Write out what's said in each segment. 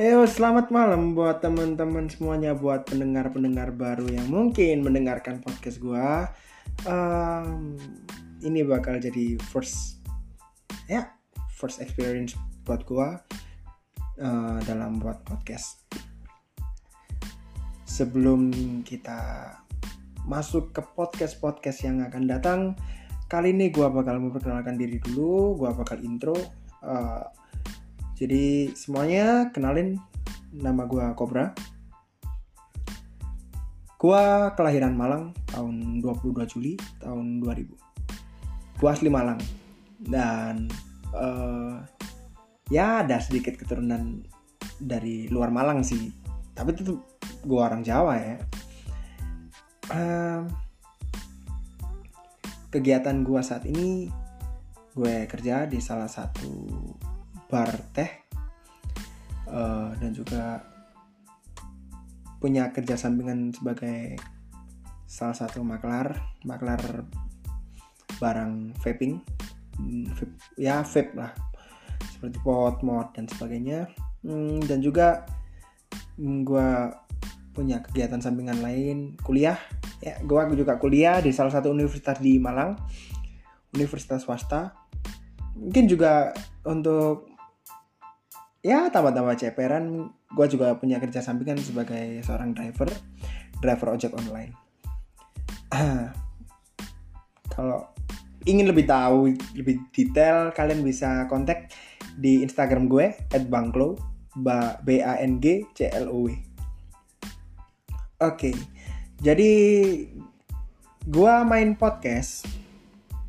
Yo, selamat malam buat teman-teman semuanya, buat pendengar-pendengar baru yang mungkin mendengarkan podcast gua. Um, ini bakal jadi first, ya, first experience buat gua uh, dalam buat podcast. Sebelum kita masuk ke podcast-podcast yang akan datang, kali ini gua bakal memperkenalkan diri dulu. Gua bakal intro. Uh, jadi semuanya kenalin nama gue Cobra. Gue kelahiran Malang tahun 22 Juli tahun 2000. Gue asli Malang dan uh, ya ada sedikit keturunan dari luar Malang sih. Tapi itu gue orang Jawa ya. Uh, kegiatan gue saat ini gue kerja di salah satu bar teh uh, dan juga punya kerja sampingan sebagai salah satu maklar maklar barang vaping. Vape, ya vape lah. Seperti pot mod dan sebagainya. Hmm, dan juga hmm, gue punya kegiatan sampingan lain kuliah. Ya gue juga kuliah di salah satu universitas di Malang universitas swasta. Mungkin juga untuk ya tambah-tambah ceperan. Gue juga punya kerja sampingan sebagai seorang driver driver ojek online. Kalau ingin lebih tahu lebih detail kalian bisa kontak di Instagram gue @bangklo b a n g c l o w. Oke jadi gue main podcast.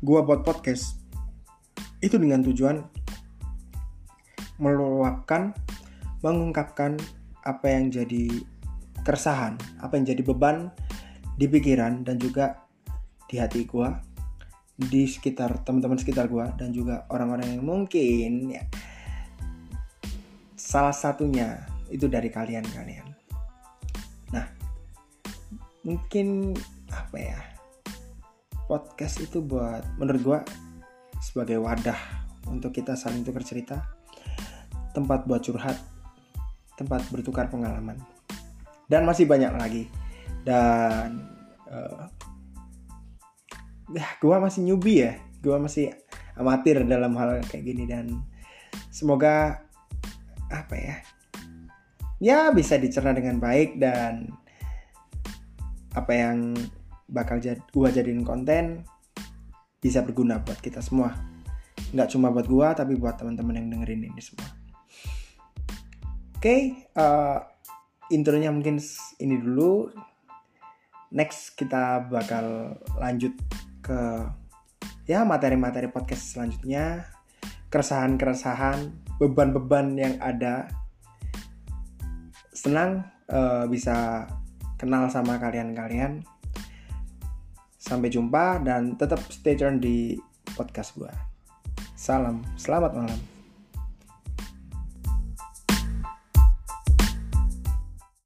Gue buat podcast itu dengan tujuan meluapkan, mengungkapkan apa yang jadi keresahan, apa yang jadi beban di pikiran dan juga di hati gue, di sekitar teman-teman sekitar gue dan juga orang-orang yang mungkin ya salah satunya itu dari kalian-kalian. Nah, mungkin apa ya? Podcast itu buat menurut gue sebagai wadah untuk kita saling tukar cerita tempat buat curhat, tempat bertukar pengalaman, dan masih banyak lagi. Dan uh, ya, gue masih newbie ya, gue masih amatir dalam hal kayak gini dan semoga apa ya, ya bisa dicerna dengan baik dan apa yang bakal jad, gue jadiin konten bisa berguna buat kita semua. Nggak cuma buat gue tapi buat teman-teman yang dengerin ini semua okay, uh, eh, intronya mungkin ini dulu. Next kita bakal lanjut ke ya materi-materi podcast selanjutnya, keresahan-keresahan, beban-beban yang ada. Senang uh, bisa kenal sama kalian-kalian. Sampai jumpa dan tetap stay tune di podcast gue. Salam, selamat malam.